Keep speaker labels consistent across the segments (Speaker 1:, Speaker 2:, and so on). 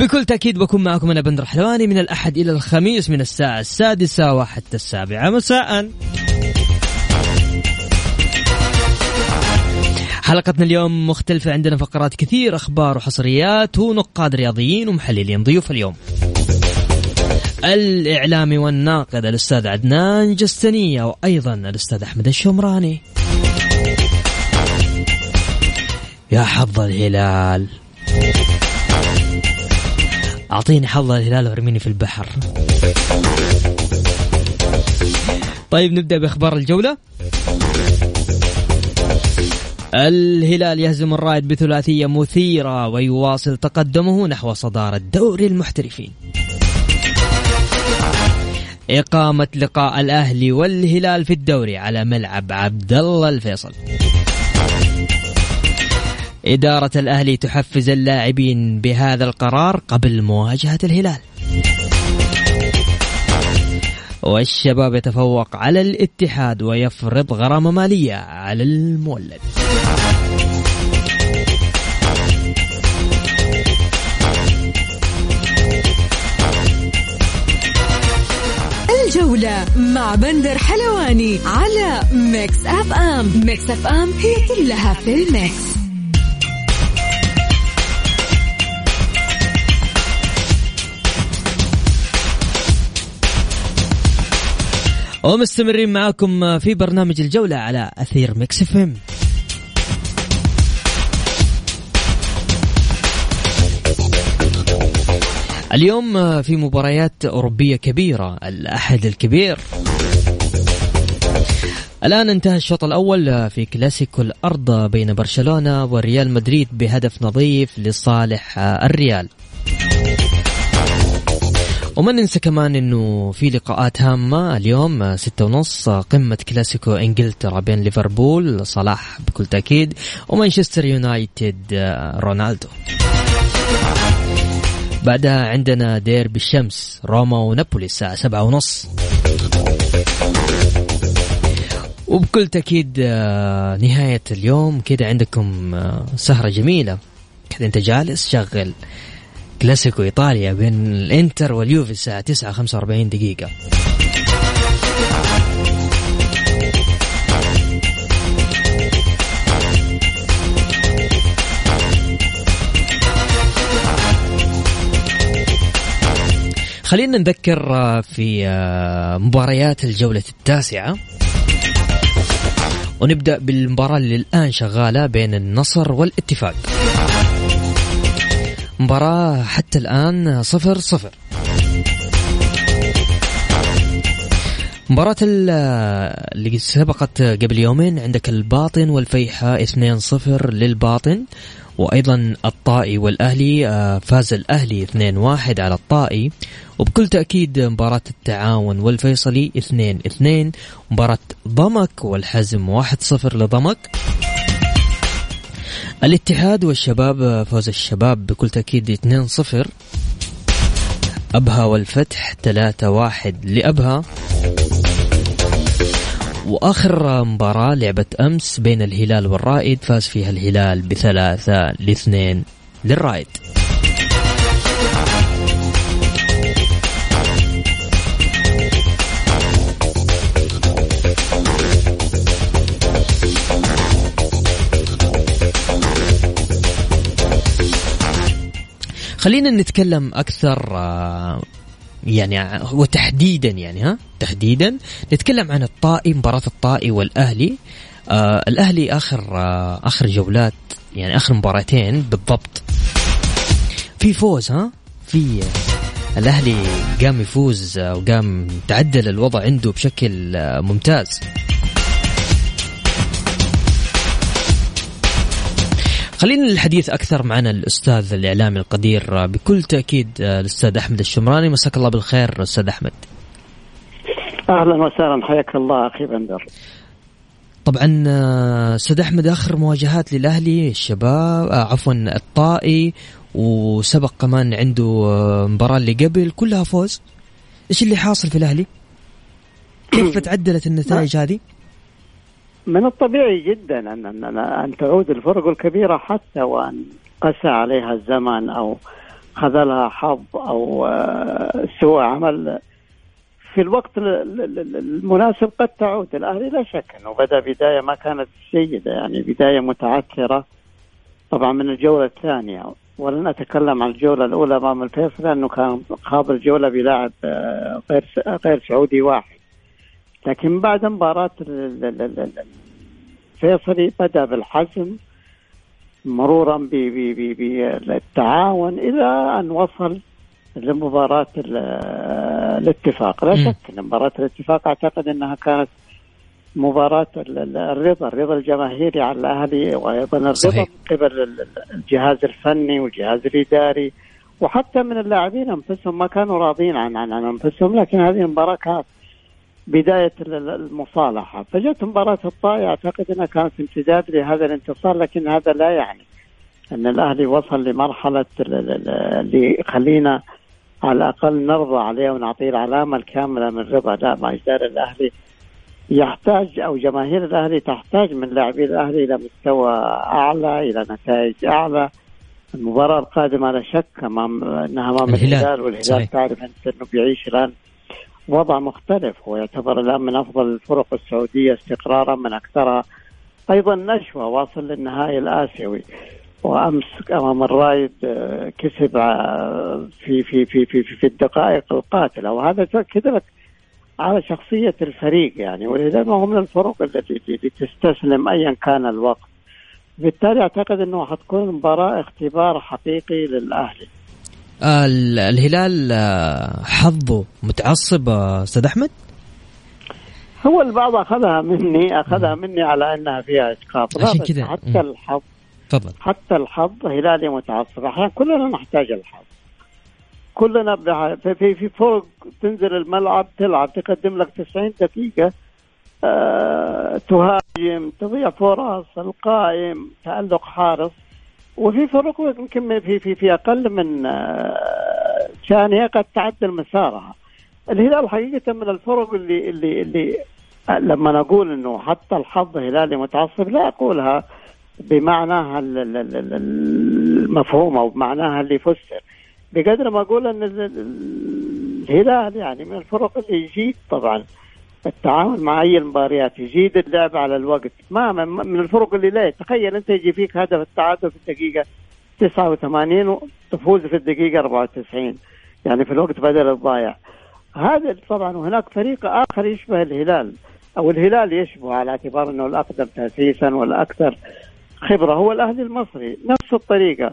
Speaker 1: بكل تأكيد بكون معكم أنا بندر حلواني من الأحد إلى الخميس من الساعة السادسة وحتى السابعة. مساءً. حلقتنا اليوم مختلفة. عندنا فقرات كثير أخبار وحصريات ونقاد رياضيين ومحللين ضيوف اليوم. الإعلامي والناقد الأستاذ عدنان جستنية وأيضا الأستاذ أحمد الشمراني. يا حظ الهلال. أعطيني حظ الهلال وأرميني في البحر. طيب نبدأ بأخبار الجولة. الهلال يهزم الرائد بثلاثية مثيرة ويواصل تقدمه نحو صدارة دوري المحترفين. إقامة لقاء الأهلي والهلال في الدوري على ملعب عبد الله الفيصل. إدارة الأهلي تحفز اللاعبين بهذا القرار قبل مواجهة الهلال. والشباب يتفوق على الاتحاد ويفرض غرامة مالية على المولد.
Speaker 2: الجولة مع بندر حلواني على Mix FM. Mix FM هي كلها في ال mix.
Speaker 1: ومستمرين معاكم في برنامج الجولة على أثير Mix FM. اليوم في مباريات أوروبية كبيرة الأحد الكبير. الآن انتهى الشوط الأول في كلاسيكو الأرض بين برشلونة وريال مدريد بهدف نظيف لصالح الريال. وما ننسى كمان إنه في لقاءات هامة اليوم ستة ونص قمة كلاسيكو إنجلترا بين ليفربول صلاح بكل تأكيد ومانشستر يونايتد رونالدو. بعدها عندنا ديربي الشمس روما ونابولي الساعة سبعة ونص. وبكل تأكيد نهاية اليوم. كده عندكم سهرة جميلة. كده أنت جالس شغل. كلاسيكو إيطاليا بين الإنتر واليوفي الساعة 9 45 دقيقة. خلينا نذكر في مباريات الجولة التاسعة. ونبدأ بالمباراة اللي الآن شغالة بين النصر والاتفاق. مباراة حتى الآن صفر صفر. مباراة اللي سبقت قبل يومين عندك الباطن والفيحة 2-0 للباطن وأيضا الطائي والأهلي فاز الأهلي 2-1 على الطائي وبكل تأكيد مباراة التعاون والفيصلي 2-2 مباراة ضمك والحزم 1-0 لضمك. الاتحاد والشباب فوز الشباب بكل تأكيد 2-0 أبها والفتح 3-1 لأبها. وآخر مباراة لعبة أمس بين الهلال والرائد فاز فيها الهلال بثلاثة لاثنين للرائد. خلينا نتكلم أكثر آه، يعني وتحديدا يعني ها؟ تحديدا نتكلم عن الطائي مباراة الطائي والأهلي. آه الأهلي آخر آه آخر جولات يعني آخر مباراتين بالضبط. في فوز ها؟ في الأهلي قام يفوز وقام تعدل الوضع عنده بشكل آه، ممتاز. خلينا الحديث أكثر معنا الأستاذ الإعلامي القدير بكل تأكيد آه، الأستاذ أحمد الشمراني مساك الله بالخير أستاذ أحمد
Speaker 3: أهلا وسهلا حياك الله أخي بندر
Speaker 1: طبعا آه، أستاذ أحمد آخر مواجهات للأهلي الشباب آه، عفوا الطائي وسبق كمان عنده مباراة اللي قبل كلها فوز إيش اللي حاصل في الأهلي؟ كيف تعدلت النتائج هذه؟
Speaker 3: من الطبيعي جدا ان ان, أن تعود الفرق الكبيرة حتى وأن قسى عليها الزمن أو خذلها حظ أو آه، سوء عمل. في الوقت المناسب قد تعود. الأهلي لا شك أنه بدا بداية ما كانت جيده يعني بداية متعثرة. طبعا من الجولة الثانية. ولن أتكلم عن الجولة الأولى أمام الفيصل لأنه كان خاض الجوله بلاعب آه، غير غير سعودي واحد. لكن بعد مباراة الفيصلي بدأ بالحزم مرورا بالتعاون إلى أن وصل لمباراة الاتفاق لا شك أن مباراة الاتفاق أعتقد أنها كانت مباراة الرضا الرضا الجماهيري على الأهلي وأيضا الرضا صحيح. من قبل الجهاز الفني والجهاز الإداري وحتى من اللاعبين أنفسهم ما كانوا راضين عن عن أنفسهم لكن هذه المباراة كانت بداية المصالحة. فجت مباراة الطائي أعتقد أنها كانت امتداد لهذا الانتصار لكن هذا لا يعني. أن الأهلي وصل لمرحلة اللي خلينا على الأقل نرضى عليه ونعطيه العلامة الكاملة من رضا. لا ما يزال الأهلي يحتاج أو جماهير الأهلي تحتاج من لاعبي الأهلي إلى مستوى أعلى إلى نتائج أعلى. المباراة القادمة لا شك أمام أنها أمام الهلال والهلال صحيح. تعرف أنت أنه بيعيش الآن وضع مختلف هو يعتبر الآن من أفضل الفرق السعودية استقرارا من أكثرها. أيضا نشوة واصل للنهائي الآسيوي. وأمس أمام الرايد آه، كسب آه، في في في في في الدقائق القاتلة. وهذا لك على شخصية الفريق يعني. ولذلك هو من الفرق التي تستسلم ايا كان الوقت. بالتالي أعتقد إنه حتكون مباراة اختبار حقيقي للأهلي.
Speaker 1: الهلال آه، حظه متعصب آه، أستاذ أحمد؟
Speaker 3: هو البعض أخذها مني أخذها مني على أنها فيها اسقاط
Speaker 1: عشان كذا.
Speaker 3: حتى الحظ
Speaker 1: تفضل.
Speaker 3: حتى الحظ هلالي متعصب. أحيانا كلنا نحتاج الحظ. كلنا في في في فرق تنزل الملعب تلعب تقدم لك 90 دقيقة أه تهاجم تضيع فرص القائم تألق حارس. وفي فرق يمكن في في في أقل من آه، ثانية قد تعدل مسارها. الهلال حقيقة من الفرق اللي اللي اللي لما نقول إنه حتى الحظ هلالي متعصب لا أقولها بمعناها المفهوم أو بمعناها اللي يفسر بقدر ما أقول إن الهلال يعني من الفرق اللي يجيد طبعا التعامل مع أي المباريات يزيد اللعب على الوقت. ما من الفرق اللي لا. تخيل أنت يجي فيك هدف التعادل في الدقيقة 89 وتفوز في الدقيقة 94 يعني في الوقت بدل الضايع. هذا طبعا وهناك فريق آخر يشبه الهلال أو الهلال يشبه على اعتبار إنه الأقدم تاسيسا والأكثر خبرة. هو الأهلي المصري نفس الطريقة.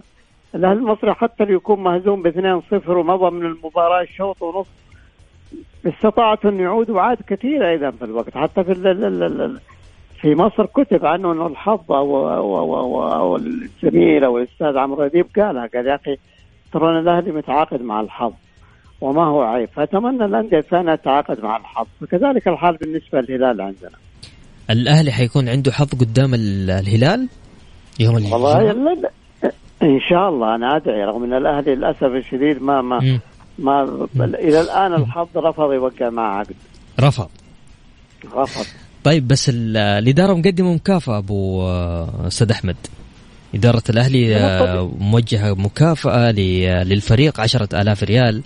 Speaker 3: الأهلي المصري حتى لو يكون مهزوم ب 2-0 ومضى من المباراة شوط ونص استطاعت أن يعود وعاد كثير أيضا في الوقت حتى في في مصر كتب عنه إنه الحظ أو أو أو, أو, أو الزميل أو الأستاذ عمرو أديب قالها قال يا أخي ترى الأهلي متعاقد مع الحظ وما هو عيب فأتمنى الأندية الثانية تتعاقد مع الحظ. فكذلك الحال بالنسبة للهلال عندنا.
Speaker 1: الأهلي حيكون عنده حظ قدام الهلال؟ يوم
Speaker 3: الجمعه والله إن شاء الله أنا أدعي رغم إن الأهلي للأسف الشديد ما ما م. ما إلى الآن الحظ رفض يوقع مع عقد.
Speaker 1: رفض.
Speaker 3: رفض.
Speaker 1: طيب بس الاداره مقدمه مكافأة أبو آه، أستاذ أحمد. إدارة الأهلي آه، موجهة مكافأة للفريق عشرة آلاف ريال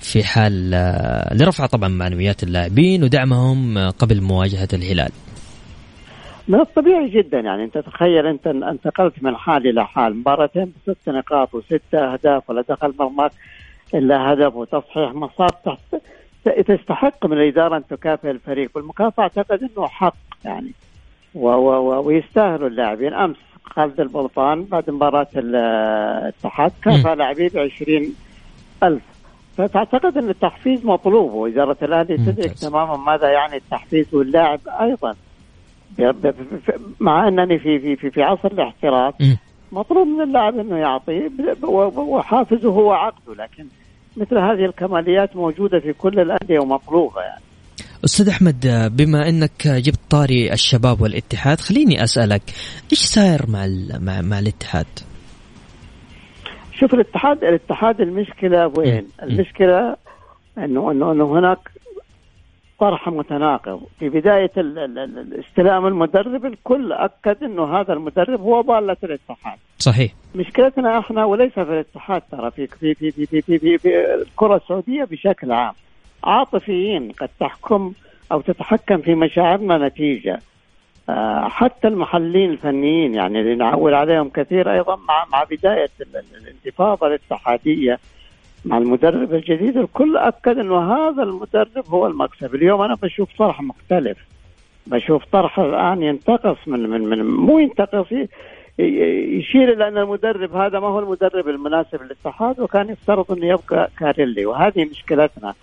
Speaker 1: في حال آه، لرفع طبعا معنويات اللاعبين ودعمهم قبل مواجهة الهلال.
Speaker 3: من الطبيعي جدا يعني. أنت تخيل أنت انتقلت من حال إلى حال مباراتين بست نقاط وست أهداف ولا دخل مرماك. إلا هدف وتصحيح مسار تستحق من الإدارة أن تكافئ الفريق. والمكافأة أعتقد إنه حق يعني. و و و ويستاهلوا اللاعبين. أمس خالد البلطان بعد مباراة الاتحاد كافى لاعبيه ب 20000 فتعتقد إن التحفيز مطلوب وإدارة الأهلي تدرك تماما ماذا يعني التحفيز واللاعب أيضا. مع أنني في في في, في عصر الاحتراف مطلوب من اللاعب إنه يعطي وحافزه هو عقده لكن مثل هذه الكماليات موجودة في كل الأندية ومطلوبه يعني
Speaker 4: أستاذ أحمد بما إنك جبت طاري الشباب والاتحاد خليني أسألك إيش صاير مع مع, مع الاتحاد؟
Speaker 3: شوف الاتحاد الاتحاد المشكلة وين؟ المشكلة إنه إنه إنه هناك طرح متناقض في بداية استلام المدرب الكل أكد أنه هذا المدرب هو ضالة الاتحاد
Speaker 4: صحيح.
Speaker 3: مشكلتنا إحنا وليس في الاتحاد ترى في في في في في, في, في, في الكرة السعودية بشكل عام. عاطفيين قد تحكم أو تتحكم في مشاعرنا نتيجة. آه حتى المحللين الفنيين يعني اللي نعول عليهم كثير أيضا مع مع بداية الانتفاضة الاتحادية مع المدرب الجديد الكل أكد إنه هذا المدرب هو المكسب. اليوم أنا بشوف طرح مختلف. بشوف طرح الآن ينتقص من من من مو ينتقص يشير إلى أن المدرب هذا ما هو المدرب المناسب للاتحاد وكان يفترض إنه يبقى كاريلي. وهذه مشكلتنا.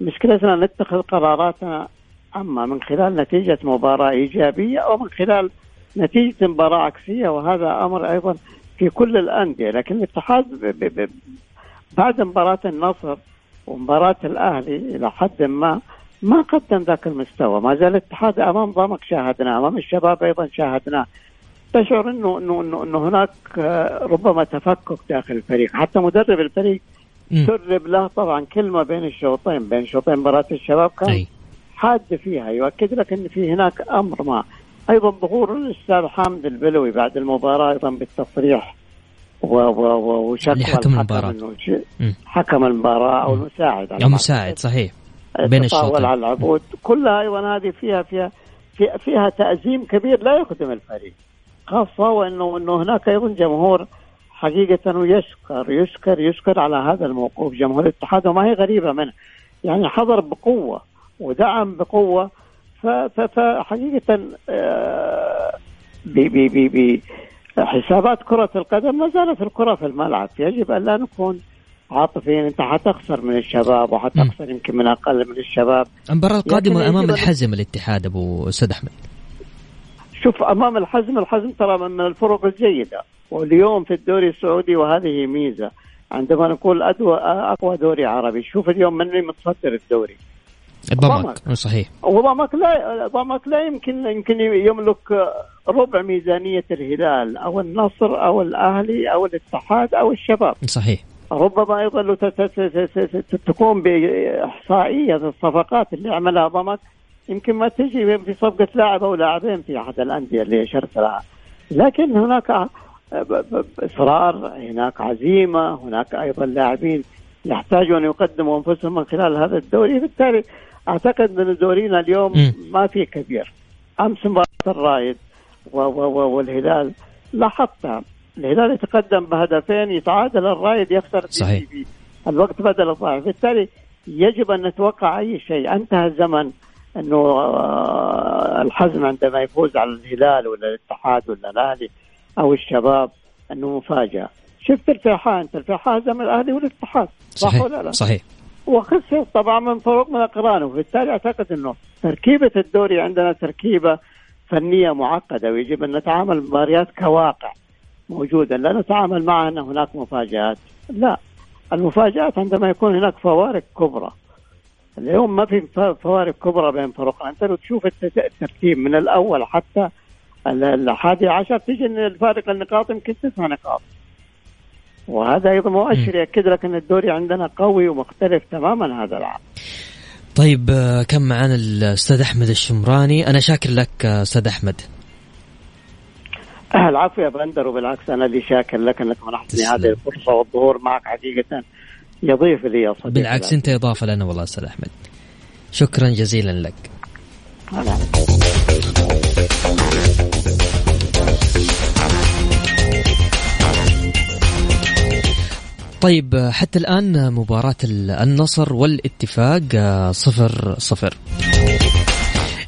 Speaker 3: مشكلتنا نتخذ قراراتنا اما من خلال نتيجة مباراة إيجابية أو من خلال نتيجة مباراة عكسية وهذا أمر أيضا في كل الأندية. لكن الاتحاد بعد مباراة النصر ومباراة الأهلي إلى حد ما ما قدم ذاك المستوى. ما زال الاتحاد أمام ضمك شاهدناه أمام الشباب أيضا شاهدناه. تشعر انه انه انه, إنه هناك آه، ربما تفكك داخل الفريق. حتى مدرب الفريق سرب له طبعا كلمة بين الشوطين بين شوطين مباراة الشباب كان حاد فيها يؤكد لك إن في هناك أمر ما. أيضا ظهور الأستاذ حامد البلوي بعد المباراة أيضا بالتصريح وشكوى
Speaker 4: حكم المباراة.
Speaker 3: حكم المباراة أو المساعد
Speaker 4: أو المساعد صحيح. بين الشوطين.
Speaker 3: على العبود كلها أيضا هذه فيها فيها, فيها تأزيم كبير لا يخدم الفريق. خاصة وأنه أنه هناك أيضا جمهور حقيقة يشكر يشكر يشكر على هذا الموقوف. جمهور الاتحاد وما هي غريبة منه. يعني حضر بقوة ودعم بقوة. فحقيقة آه بي بي بي بي حسابات كرة القدم ما زالت الكرة في الملعب. يجب أن لا نكون عاطفيين. أنت حتخسر من الشباب وحتخسر يمكن من أقل من الشباب.
Speaker 4: المباراة القادمة أمام الحزم الاتحاد أبو أستاذ أحمد.
Speaker 3: شوف أمام الحزم الحزم ترى من الفرق الجيدة. واليوم في الدوري السعودي وهذه ميزة. عندما نقول أدوى أقوى دوري عربي. شوف اليوم من متصدر الدوري.
Speaker 4: ضمك صحيح.
Speaker 3: وضمك لا ضمك لا يمكن يمكن يملك ربع ميزانية الهلال أو النصر أو الأهلي أو الاتحاد أو الشباب.
Speaker 4: صحيح.
Speaker 3: ربما أيضا تقوم بإحصائية الصفقات اللي عملها ضمك يمكن ما تجي في صفقة لاعب أو لاعبين في أحد الأندية اللي اشرت لها. لكن هناك إصرار هناك عزيمة هناك أيضا لاعبين يحتاجوا ان يقدموا أنفسهم من خلال هذا الدوري. بالتالي أعتقد أن دورينا اليوم. ما في كبير. أمس مباراة الرايد والهلال لاحظتها الهلال يتقدم بهدفين يتعادل الرايد يخسر
Speaker 4: صحيح.
Speaker 3: الوقت بدل الضعف. بالتالي يجب أن نتوقع أي شيء. انتهى الزمن. إنه آه، الحزم عندما يفوز على الهلال ولا الاتحاد ولا الأهلي أو الشباب إنه مفاجأة. شفت الفيحاء أنت الفيحاء هزم الأهلي والاتحاد
Speaker 4: صح ولا لا؟ صحيح.
Speaker 3: وخسر طبعا من فروق من أقرانه. وبالتالي أعتقد إنه تركيبة الدوري عندنا تركيبة فنية معقدة ويجب أن نتعامل مباريات كواقع موجودة. لا نتعامل معها إن هناك مفاجآت لا. المفاجآت عندما يكون هناك فوارق كبرى. اليوم ما في فوارق كبرى بين فرق. أنت لو تشوف الترتيب من الأول حتى الحادي عشر تجي إن الفارق النقاط يمكن تسع نقاط. وهذا أيضا مؤشر ياكد لك ان الدوري عندنا قوي ومختلف تماما هذا العام.
Speaker 4: طيب آه، كم معنا الأستاذ أحمد الشمراني؟ أنا شاكر لك آه، أستاذ أحمد.
Speaker 3: العفو يا بندر وبالعكس أنا اللي شاكر لك إنك منحتني هذه الفرصة والظهور معك حقيقة. يضيف لي يا صديقي.
Speaker 4: بالعكس لك. أنت إضافة لنا والله أستاذ أحمد. شكرا جزيلا لك.
Speaker 1: طيب حتى الآن مباراة النصر والاتفاق آه، صفر صفر.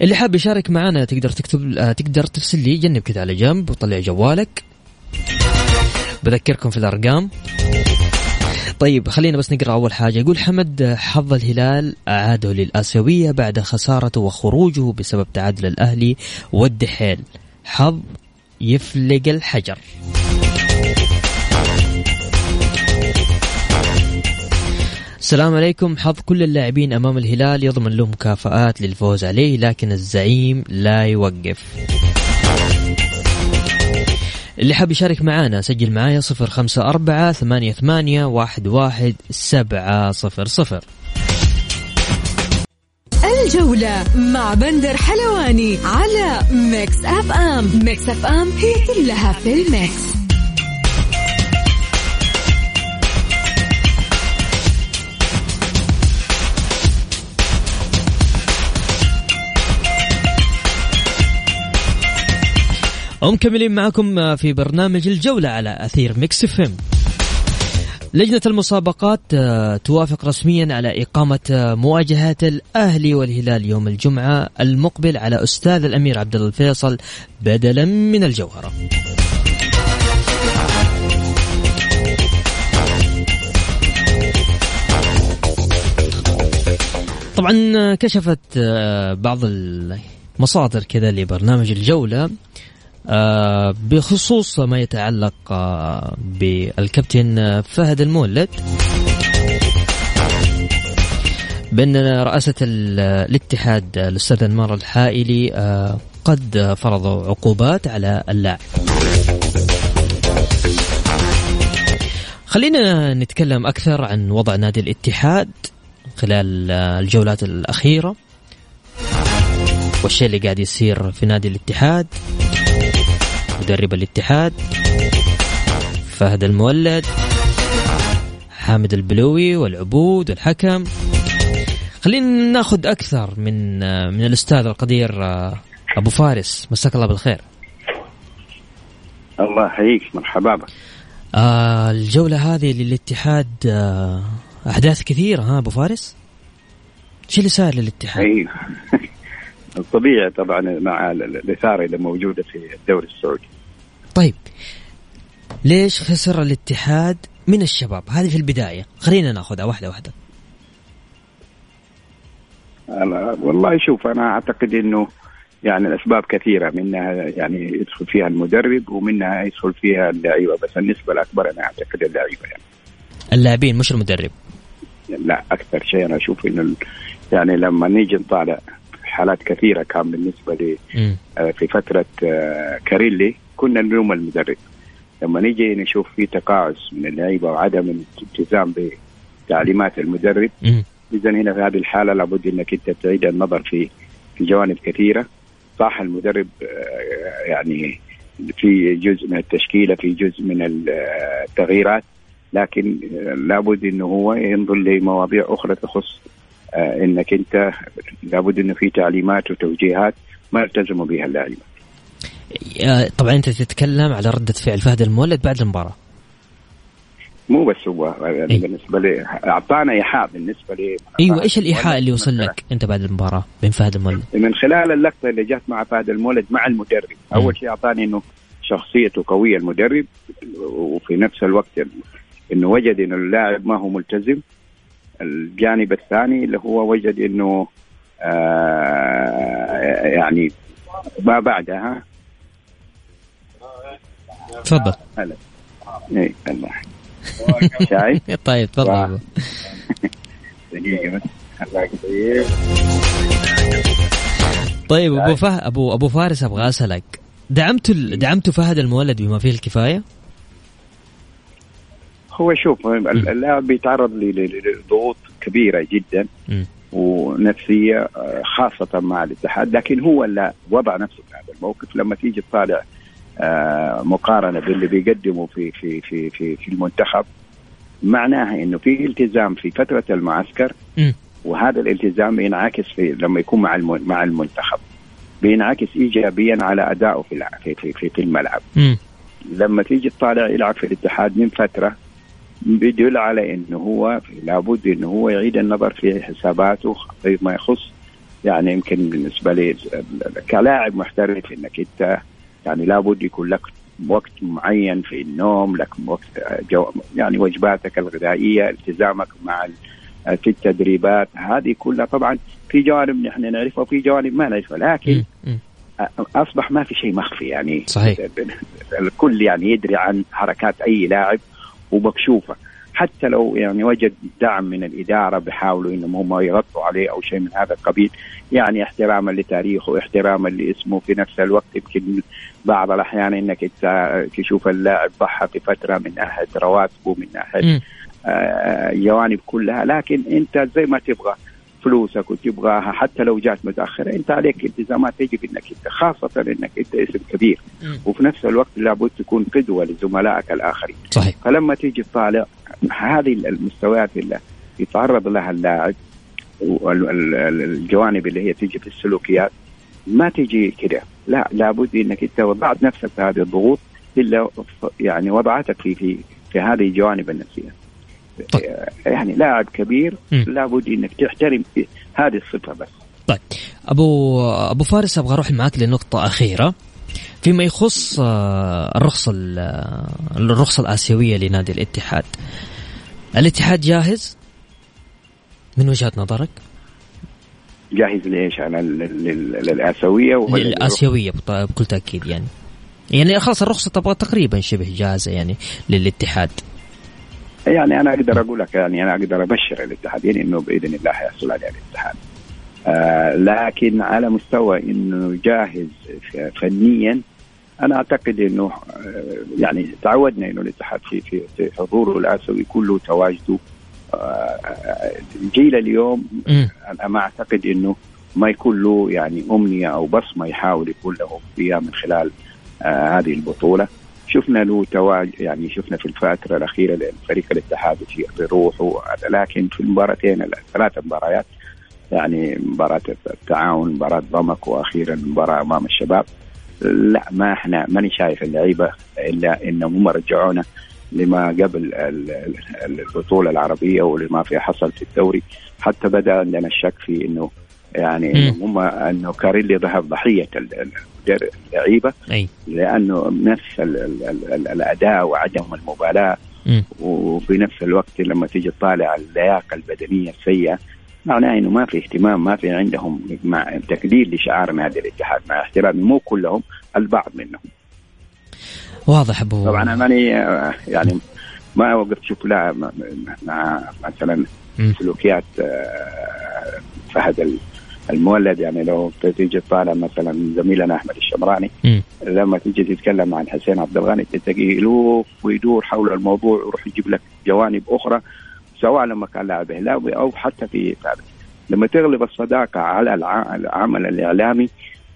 Speaker 1: اللي حاب يشارك معنا تقدر تكتب آه، تقدر ترسل لي جنب كذا على جنب وطلع جوالك. بذكركم في الأرقام. طيب خلينا بس نقرأ أول حاجة. يقول حمد حظ الهلال اعاده للآسيوية بعد خسارته وخروجه بسبب تعادل الأهلي والدحيل حظ يفلق الحجر. السلام عليكم. حظ كل اللاعبين أمام الهلال يضمن له مكافآت للفوز عليه لكن الزعيم لا يوقف. اللي حاب يشارك معانا سجل معايا صفر خمسة أربعة ثمانية ثمانية واحد واحد سبعة صفر صفر.
Speaker 2: الجولة مع بندر حلواني على Mix FM. Mix FM هي كلها في ال mix.
Speaker 1: ومكملين معكم في برنامج الجولة على أثير ميكس فيم لجنة المسابقات آه، توافق رسميا على إقامة آه، مواجهة الأهلي والهلال يوم الجمعة المقبل على أستاذ الأمير عبد الفيصل بدلا من الجوهرة. طبعا آه، كشفت بعض المصادر كذا لبرنامج الجولة. بخصوص ما يتعلق آه، بالكابتن فهد المولد. بأن رئاسة الاتحاد الأستاذ أنمار الحائلي آه، قد فرضوا عقوبات على اللاعب. خلينا نتكلم أكثر عن وضع نادي الاتحاد خلال الجولات الأخيرة والشيء اللي قاعد يصير في نادي الاتحاد. مدرب الاتحاد فهد المولد حامد البلوي والعبود والحكم. خلينا ناخذ أكثر من من الأستاذ القدير أبو فارس. مساك الله بالخير.
Speaker 5: الله يحييك. مرحبا بك.
Speaker 1: آه الجولة هذه للاتحاد آه أحداث كثيرة ها أبو فارس؟ شو اللي صار للاتحاد؟
Speaker 5: أيوه الطبيعي طبعا مع الإثارة اللي موجودة في الدوري السعودي.
Speaker 1: طيب. ليش خسر الاتحاد من الشباب؟ هذه في البداية. خلينا ناخذها واحدة واحدة.
Speaker 5: أنا والله شوف أنا أعتقد إنه يعني الأسباب كثيرة منها يعني يدخل فيها المدرب ومنها يدخل فيها اللعيبة بس النسبة الأكبر أنا أعتقد اللعيبة يعني.
Speaker 1: اللاعبين مش المدرب.
Speaker 5: لا أكثر شيء أنا أشوف إنه يعني لما نيجي نطالع حالات كثيرة كان بالنسبة لي آه، في فترة آه، كاريلي كنا نلوم المدرب. لما نيجي نشوف في تقاعس من اللعيبة وعدم الالتزام بتعليمات المدرب اذا هنا في هذه الحالة لابد إنك أنت تعيد النظر في في جوانب كثيرة. صح المدرب آه، يعني في جزء من التشكيلة في جزء من التغييرات لكن لابد إنه هو ينظر لمواضيع أخرى تخص آه، إنك أنت لابد إنه في تعليمات وتوجيهات ما يلتزموا بها اللاعبين.
Speaker 1: آه، طبعا أنت تتكلم على ردة فعل فهد المولد بعد المباراة.
Speaker 5: مو بس هو يعني إيه؟ بالنسبة لي أعطانا إيحاء بالنسبة لي
Speaker 1: أيوه إيش الإيحاء اللي وصل لك أنت بعد المباراة بين فهد المولد؟
Speaker 5: من خلال اللقطة اللي جت مع فهد المولد مع المدرب، أول شيء أعطاني إنه شخصيته قوية المدرب وفي نفس الوقت إنه وجد إنه اللاعب ما هو ملتزم الجانب الثاني اللي هو وجد إنه آه يعني ما بعدها
Speaker 1: تفضل.
Speaker 5: هلا اي الله شايف
Speaker 1: طيب تفضل
Speaker 5: دقيقة
Speaker 1: طيب أبو فهد أبو أبو فارس أبغى أسألك. دعمت دعمت فهد المولد بما فيه الكفاية؟
Speaker 5: هو شوف اللاعب بيتعرض لضغوط كبيرة جدا ونفسية آه، خاصة مع الاتحاد لكن هو لا وضع نفسه في هذا الموقف. لما تيجي تطالع مقارنة باللي بيقدمه في في في في في المنتخب. معناها إنه في التزام في فترة المعسكر وهذا الالتزام ينعكس في لما يكون مع مع المنتخب. بينعكس ايجابيا على أدائه في في في, في الملعب. لما تيجي تطالع يلعب في الاتحاد من فترة بيدل على إنه هو لابد إنه هو يعيد النظر في حساباته فيما يخص يعني يمكن بالنسبة لي كلاعب محترف إنك أنت يعني لابد يكون لك وقت معين في النوم لك وقت جو يعني وجباتك الغذائية التزامك مع في التدريبات. هذه كلها طبعا في جوانب نحن نعرفها وفي جوانب ما نعرفها لكن أصبح ما في شيء مخفي يعني.
Speaker 1: صحيح.
Speaker 5: الكل يعني يدري عن حركات أي لاعب ومكشوفه حتى لو يعني وجد دعم من الإدارة بيحاولوا إنهم هم يغطوا عليه أو شيء من هذا القبيل يعني احتراما لتاريخه احتراما لاسمه. في نفس الوقت يمكن بعض الأحيان إنك تشوف اللاعب ضحى في فترة من ناحية رواتبه من ناحية آه جوانب كلها. لكن أنت زي ما تبغى فلوسك وتبغاها حتى لو جات متأخرة أنت عليك التزامات تجب إنك أنت خاصة إنك أنت اسم كبير. وفي نفس الوقت لابد تكون قدوة لزملائك الآخرين.
Speaker 1: صحيح.
Speaker 5: فلما تيجي تطالع هذه المستويات اللي يتعرض لها اللاعب والجوانب اللي هي تيجي في السلوكيات ما تيجي كده. لا لابد إنك أنت وضعت نفسك في هذه الضغوط إلا يعني وضعتك في في في هذه الجوانب النفسية. طيب. يعني لاعب كبير لابد إنك تحترم هذه الصفة بس.
Speaker 1: طيب. ابو أبو فارس أبغى أروح معك لنقطة أخيرة. فيما يخص الرخصه الرخصة الآسيوية لنادي الاتحاد. الاتحاد جاهز؟ من وجهة نظرك؟
Speaker 5: جاهز ليش؟ أنا للآسيوية
Speaker 1: ولا للآسيوية بكل تأكيد يعني. يعني خلاص الرخصة تبغى تقريبا شبه جاهزة يعني للاتحاد.
Speaker 5: يعني أنا أقدر أقول لك يعني أنا أقدر أبشر الاتحادين إنه بإذن الله حيحصل عليه الاتحاد. آه لكن على مستوى إنه جاهز فنيا أنا أعتقد إنه آه يعني تعودنا إنه الاتحاد في في, في حضوره الآسيوي كله تواجده. آه جيل اليوم أنا ما أعتقد إنه ما يكون له يعني أمنية أو بصمة يحاول يكون له فيها من خلال آه هذه البطولة. شفنا له تواج يعني شفنا في الفترة الأخيرة لفريق الاتحاد في بروحه لكن في المباراتين الثلاث مباريات يعني مباراة التعاون مباراة ضمك وأخيرا مباراة أمام الشباب. لا ما إحنا ماني شايف اللعيبة إلا إنهم هم رجعونا لما قبل البطولة العربية ولما في حصل في الدوري. حتى بدأ عندنا الشك في إنه يعني هم إنه كاريلي ذهب ضحية اللعيبة. لأنه نفس ال ال ال الأداء وعدم المبالاة. وفي نفس الوقت لما تيجي تطالع اللياقة البدنية السيئة معناه إنه ما في اهتمام ما في عندهم مع تقدير لشعار نادي الاتحاد مع احترامي مو كلهم البعض منهم
Speaker 1: واضح ابو
Speaker 5: طبعا أنا ماني يعني ما وقفت شوف لا مع مثلا سلوكيات فهد المولد يعني لو تيجي تطالع مثلا زميلنا أحمد الشمراني م. لما تيجي تتكلم عن حسين عبد الغني تلاقيه يلوف ويدور حول الموضوع ويروح يجيب لك جوانب أخرى سواء لما كان لاعب إهلاوي أو حتى في ثابت لما تغلب الصداقة على العمل الإعلامي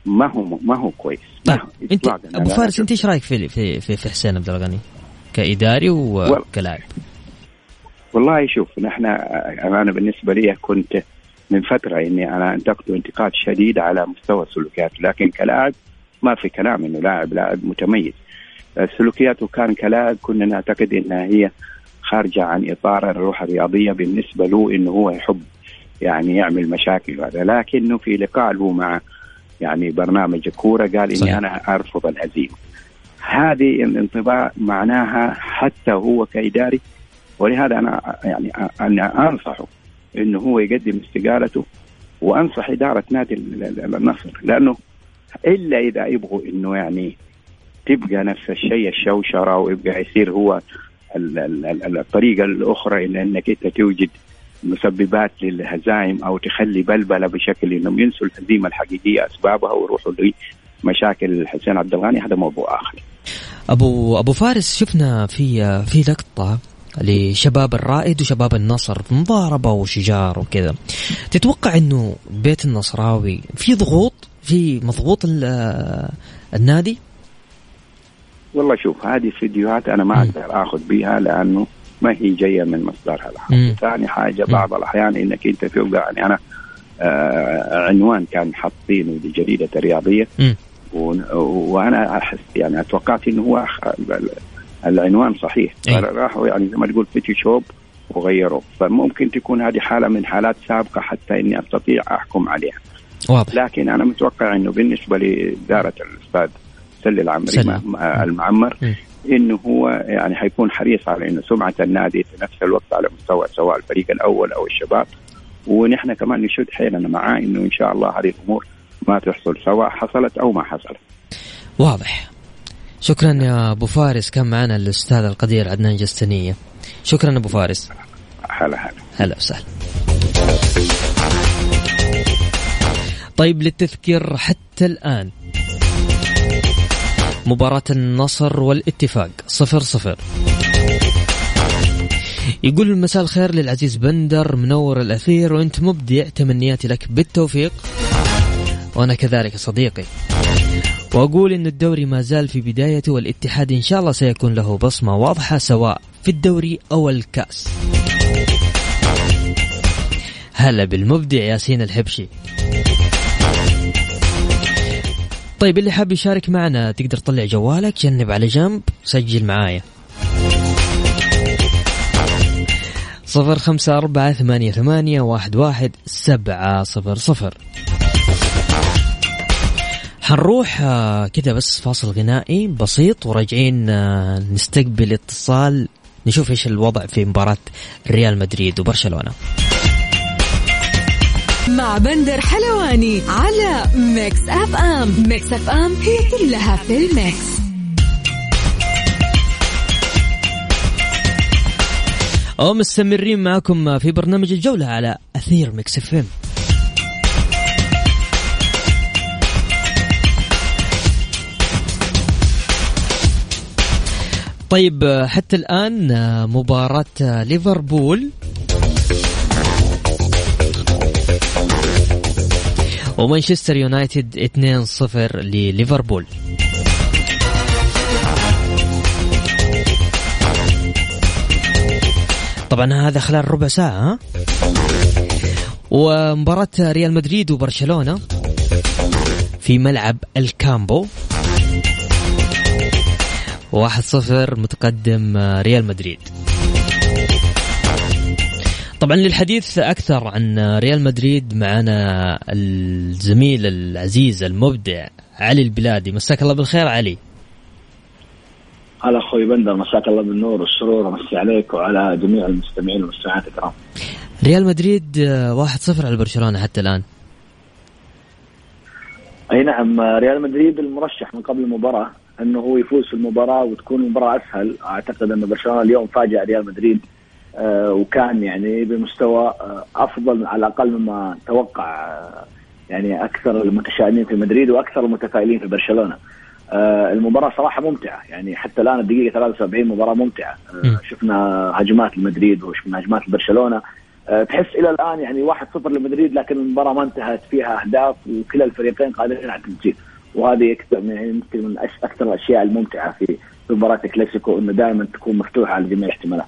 Speaker 5: ما هو ما هو كويس.
Speaker 1: طيب انت أبو فارس أنت إيش رأيك في في في, في حسين عبد الغني؟ كإداري وكلاعب؟
Speaker 5: والله شوف نحن أنا بالنسبة لي كنت من فترة إني أنا انتقده انتقاد شديد على مستوى السلوكيات لكن كلاعب ما في كلام إنه لاعب لاعب متميز. سلوكياته كان كلاعب كنا نعتقد إنها هي خارجة عن إطار الروح الرياضية بالنسبة له إنه هو يحب يعني يعمل مشاكل وهذا لكنه في لقاء له مع يعني برنامج الكوره قال إني. أنا أرفض الهزيمة هذه الانطباع معناها حتى هو كإداري ولهذا أنا يعني أنا أنصحه إنه هو يقدم استقالته وأنصح إدارة نادي النصر لأنه إلا إذا يبغوا إنه يعني تبقى نفس الشيء الشوشرة ويبقى يصير هو الطريقة الأخرى إن إنك أنت توجد مسببات للهزائم أو تخلي بلبلة بشكل إنهم ينسوا الهزيمة الحقيقية أسبابها ويروحوا لمشاكل حسين عبد الغني. هذا موضوع آخر.
Speaker 1: ابو أبو فارس شفنا في في لقطة لشباب الرائد وشباب النصر في مضاربة وشجار وكذا. تتوقع إنه بيت النصراوي في ضغوط في مضغوط النادي؟
Speaker 5: والله شوف هذه فيديوهات أنا ما أقدر آخذ بها لأنه ما هي جاية من مصدرها الحقيقي ثاني حاجة بعض الأحيان إنك أنت تبقى يعني أنا آه عنوان كان حاطينه لجريده رياضية. وأنا أحس يعني أتوقعت إنه هو العنوان صحيح. راحوا يعني زي ما تقول فيتي شوب وغيروا فممكن تكون هذه حالة من حالات سابقة حتى إني أستطيع أحكم عليها.
Speaker 1: واضح.
Speaker 5: لكن أنا متوقع إنه بالنسبة لإدارة الأستاذ سلي العمري المعمر إنه هو يعني حيكون حريص على إنه سمعة النادي في نفس الوقت على مستوى سواء الفريق الأول أو الشباب ونحن كمان نشد حيلنا معاه إنه إن شاء الله هذه الأمور ما تحصل سواء حصلت أو ما حصلت.
Speaker 1: واضح. شكرا يا أبو فارس كان معنا الأستاذ القدير عدنان جستنيه. شكرا أبو فارس.
Speaker 5: هلا هلا.
Speaker 1: هلا وسهلا. طيب للتذكير حتى الآن مباراة النصر والاتفاق. صفر صفر. يقول مساء الخير للعزيز بندر منور الأثير وأنت مبدع. تمنياتي لك بالتوفيق. وأنا كذلك صديقي. وأقول أن الدوري ما زال في بدايته والاتحاد إن شاء الله سيكون له بصمة واضحة سواء في الدوري أو الكأس. هلا بالمبدع ياسين الحبشي. طيب اللي حاب يشارك معنا تقدر تطلع جوالك جنب على جنب سجل معايا. صفر خمسة أربعة ثمانية ثمانية واحد واحد سبعة صفر صفر. حنروح آه، كذا بس فاصل غنائي بسيط وراجعين آه، نستقبل اتصال نشوف إيش الوضع في مباراة ريال مدريد وبرشلونة.
Speaker 2: مع بندر حلواني على Mix FM. Mix FM هي كلها في ال mix.
Speaker 1: ومستمرين معكم في برنامج الجولة على أثير Mix FM. طيب حتى الآن مباراة ليفربول ومانشستر يونايتد 2-0 لليفربول. طبعا هذا خلال ربع ساعة؟ ومباراة ريال مدريد وبرشلونة في ملعب الكامبو. واحد صفر متقدم ريال مدريد. طبعا للحديث أكثر عن ريال مدريد معنا الزميل العزيز المبدع علي البلادي. مساك الله بالخير علي.
Speaker 6: هلا أخوي بندر مساك الله بالنور والسرور ومسي عليك وعلى جميع المستمعين والمستمعات الكرام.
Speaker 1: ريال مدريد 1-0 على برشلونة حتى الآن.
Speaker 6: أي نعم ريال مدريد المرشح من قبل المباراة أنه هو يفوز في المباراة وتكون المباراة أسهل. أعتقد أن برشلونة اليوم فاجأ ريال مدريد آه، وكان يعني بمستوى آه، أفضل على الأقل مما توقع آه، يعني أكثر المتشائمين في مدريد وأكثر المتفائلين في برشلونة. المباراة صراحة ممتعة يعني حتى الآن الدقيقة 73 مباراة ممتعة. شفنا هجمات لمدريد وشفنا هجمات لبرشلونه تحس إلى الآن يعني 1-0 لمدريد لكن المباراة ما انتهت فيها أهداف وكلا الفريقين قادرين على التسجيل. وهذه يعني يمكن من أكثر الأشياء الممتعة في في مباراة الكلاسيكو إنه دائما تكون مفتوحة على جميع الاحتمالات.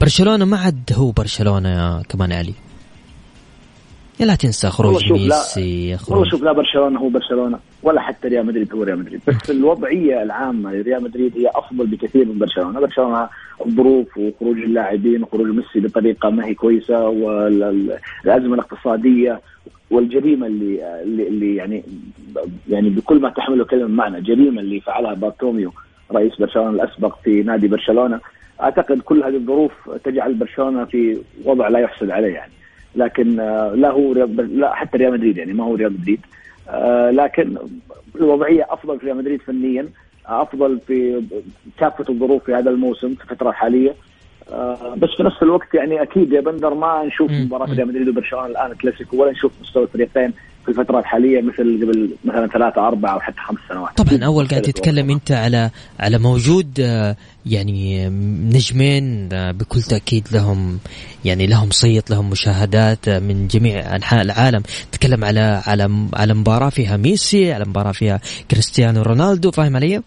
Speaker 1: برشلونة ما عاد هو برشلونة يا كمان علي. يا لا تنسى خروج ميسي
Speaker 6: خروج والله شوف لا برشلونة هو برشلونة ولا حتى ريال مدريد هو ريال مدريد بس الوضعية العامة لريال مدريد هي أفضل بكثير من برشلونة برشلونة الظروف وخروج اللاعبين وخروج ميسي بطريقة ما هي كويسة والأزمة الاقتصادية والجريمة اللي اللي يعني يعني بكل ما تحمله كلمة معنى جريمة اللي فعلها بارتوميو رئيس برشلونة الأسبق في نادي برشلونة. أعتقد كل هذه الظروف تجعل برشلونة في وضع لا يحسد عليه يعني. لكن آه، لا هو لا حتى ريال مدريد يعني ما هو ريال مدريد. آه، لكن الوضعية أفضل في ريال مدريد فنيا أفضل في كافة الظروف في هذا الموسم في الفترة الحالية. آه، بس في نفس الوقت يعني أكيد يا بندر ما نشوف مباراة ريال مدريد وبرشلونة الآن كلاسيكو ولا نشوف مستوى الفريقين. في الفترة الحالية مثل قبل مثلا ثلاثة أربعة أو حتى خمس سنوات.
Speaker 1: طبعا أول قاعد تتكلم أنت على على موجود آه، يعني نجمين آه، بكل تأكيد لهم يعني لهم صيت لهم مشاهدات آه، من جميع أنحاء العالم. تتكلم على على على مباراة فيها ميسي على مباراة فيها كريستيانو رونالدو. فاهم علي؟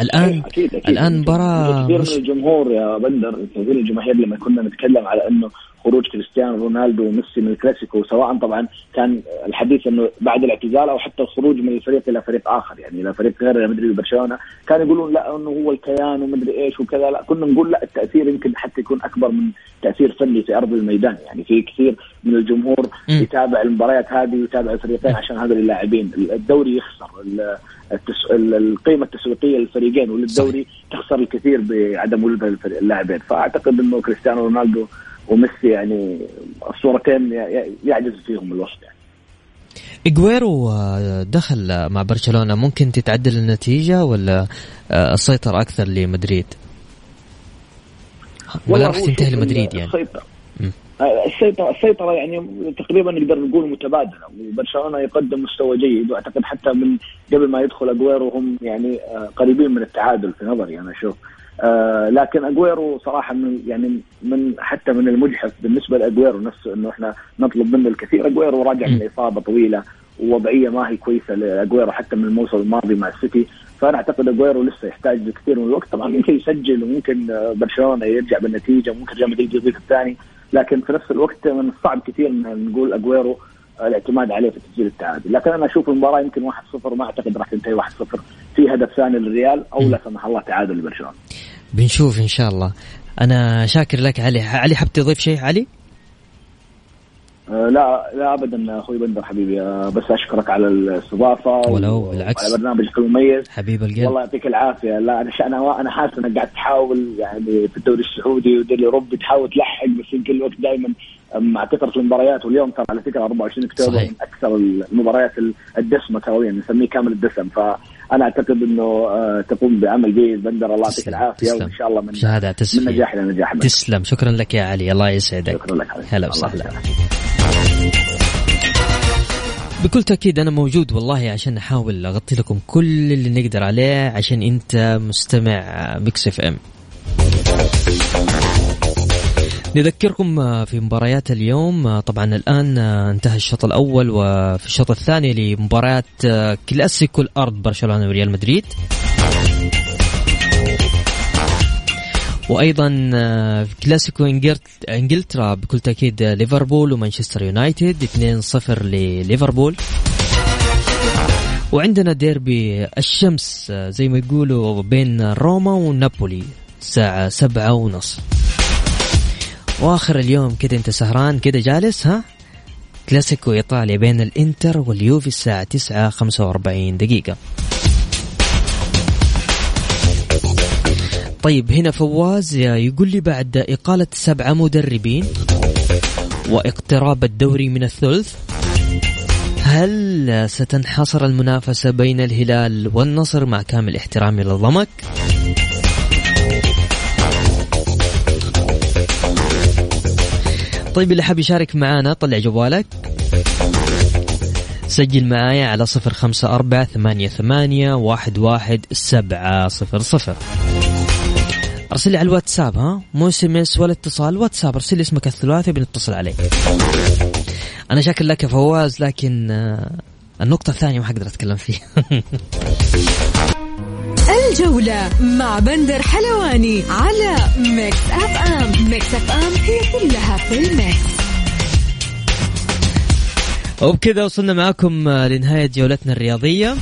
Speaker 1: الان
Speaker 6: أكيد أكيد
Speaker 1: الآن مباراه
Speaker 6: كثير من الجمهور يا بندر كثير الجماهير لما كنا نتكلم على إنه خروج كريستيانو رونالدو وميسي من الكلاسيكو سواء طبعا كان الحديث إنه بعد الاعتزال أو حتى الخروج من الفريق إلى فريق آخر يعني إلى فريق غير ريال مدريد وبرشلونة كانوا يقولون لا إنه هو الكيان ومدري إيش وكذا لا كنا نقول لا التأثير يمكن حتى يكون أكبر من تأثير فني في أرض الميدان يعني في كثير من الجمهور يتابع المباريات هذه ويتابع الفريقين عشان هذول اللاعبين الدوري يخسر. القيمة التسويقية للفريقين وللدوري تخسر الكثير بعدم وجود اللاعبين فأعتقد إنه كريستيانو رونالدو وميسي يعني الصورتين يعجز فيهم الوصف يعني
Speaker 1: إجويرو آه، دخل مع برشلونة ممكن تتعدل النتيجة ولا آه، السيطرة أكثر لمدريد؟ ولا راح تنتهي لمدريد يعني؟
Speaker 6: السيطرة. السيطرة السيطرة يعني تقريبا نقدر نقول متبادلة وبرشلونة يقدم مستوى جيد وأعتقد حتى من قبل ما يدخل اجويرو هم يعني آه، قريبين من التعادل في نظري أنا أشوف. آه لكن اجويرو صراحة من يعني من حتى من المجحف بالنسبة لاجويرو نفسه إنه إحنا نطلب منه الكثير. اجويرو راجع من إصابة طويلة ووضعية ما هي كويسة لاجويرو حتى من الموسم الماضي مع السيتي. فأنا أعتقد اجويرو لسه يحتاج كثير من الوقت. طبعا ممكن يسجل وممكن آه، برشلونة يرجع بالنتيجة وممكن ريال مدريد يضيف الثاني. لكن في نفس الوقت من الصعب كثير إن نقول أجويرو الاعتماد عليه في تسجيل التعادل. لكن أنا أشوف المباراة يمكن 1-0 ما أعتقد راح تنتهي 1-0 في هدف ثاني للريال أو لا سمح الله تعادل لبرشلونة.
Speaker 1: بنشوف إن شاء الله. أنا شاكر لك علي. علي حاب تضيف شيء؟ علي؟
Speaker 6: آه، لا لا ابدا أخوي بندر حبيبي آه، بس أشكرك على الاستضافة
Speaker 1: ولو بالعكس.
Speaker 6: على برنامجك المميز
Speaker 1: حبيب القلب.
Speaker 6: والله يعطيك العافية. لا أنا أنا أنا حاسس إنك قاعد تحاول يعني في الدوري السعودي والدوري الاوروبي تحاول تلحق بس يمكن الوقت دائما مع كثرة المباريات. واليوم ترى على فكرة 24 أكتوبر من أكثر المباريات الدسمة كرويا نسميه كامل الدسم. فأنا أعتقد إنه آه، تقوم بعمل جيد. بندر الله يعطيك العافية. وإن شاء الله من
Speaker 1: شهادة
Speaker 6: من نجاح إلى نجاح
Speaker 1: تسلم. شكرا لك يا علي. الله يسعدك.
Speaker 6: شكرا لك
Speaker 1: هلا وسهلا. بكل تأكيد أنا موجود والله عشان أحاول أغطي لكم كل اللي نقدر عليه عشان أنت مستمع Mix FM نذكركم في مباريات اليوم. طبعا الآن انتهى الشوط الأول وفي الشوط الثاني لمباريات كلاسيكو الأرض برشلونة وريال مدريد. وأيضا آه، كلاسيكو إنجلترا بكل تأكيد ليفربول ومانشستر يونايتد 2-0 لليفربول. وعندنا ديربي الشمس آه، زي ما يقولوا بين روما ونابولي الساعة سبعة ونص. وآخر اليوم كده أنت سهران كده جالس ها؟ كلاسيكو إيطاليا بين الإنتر واليوفي الساعة تسعة خمسة وأربعين دقيقة. طيب هنا فواز يقول لي بعد إقالة سبعة مدربين واقتراب الدوري من الثلث هل ستنحصر المنافسة بين الهلال والنصر مع كامل احترامي للضمك؟ طيب اللي حاب يشارك معانا طلع جوالك سجل معايا على صفر خمسة أربعة ثمانية ثمانية واحد واحد سبعة صفر صفر ارسل لي على الواتساب ها؟ مو SMS ولا اتصال واتساب. ارسل لي اسمك الثلاثي بنتصل عليك أنا شاكر لك يا فواز لكن آه، النقطة الثانية ما حقدر أتكلم فيها.
Speaker 2: الجولة مع بندر حلواني على Mix F ام Mix FM هي كلها في ال mix.
Speaker 1: وبكذا وصلنا معكم آه، لنهاية جولتنا الرياضية.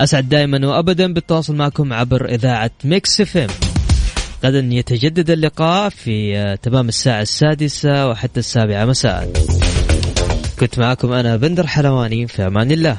Speaker 1: أسعد دائما وأبدا بالتواصل معكم عبر إذاعة Mix FM غدا يتجدد اللقاء في آه، تمام الساعة السادسة وحتى السابعة مساء. كنت معكم أنا بندر حلواني في أمان الله.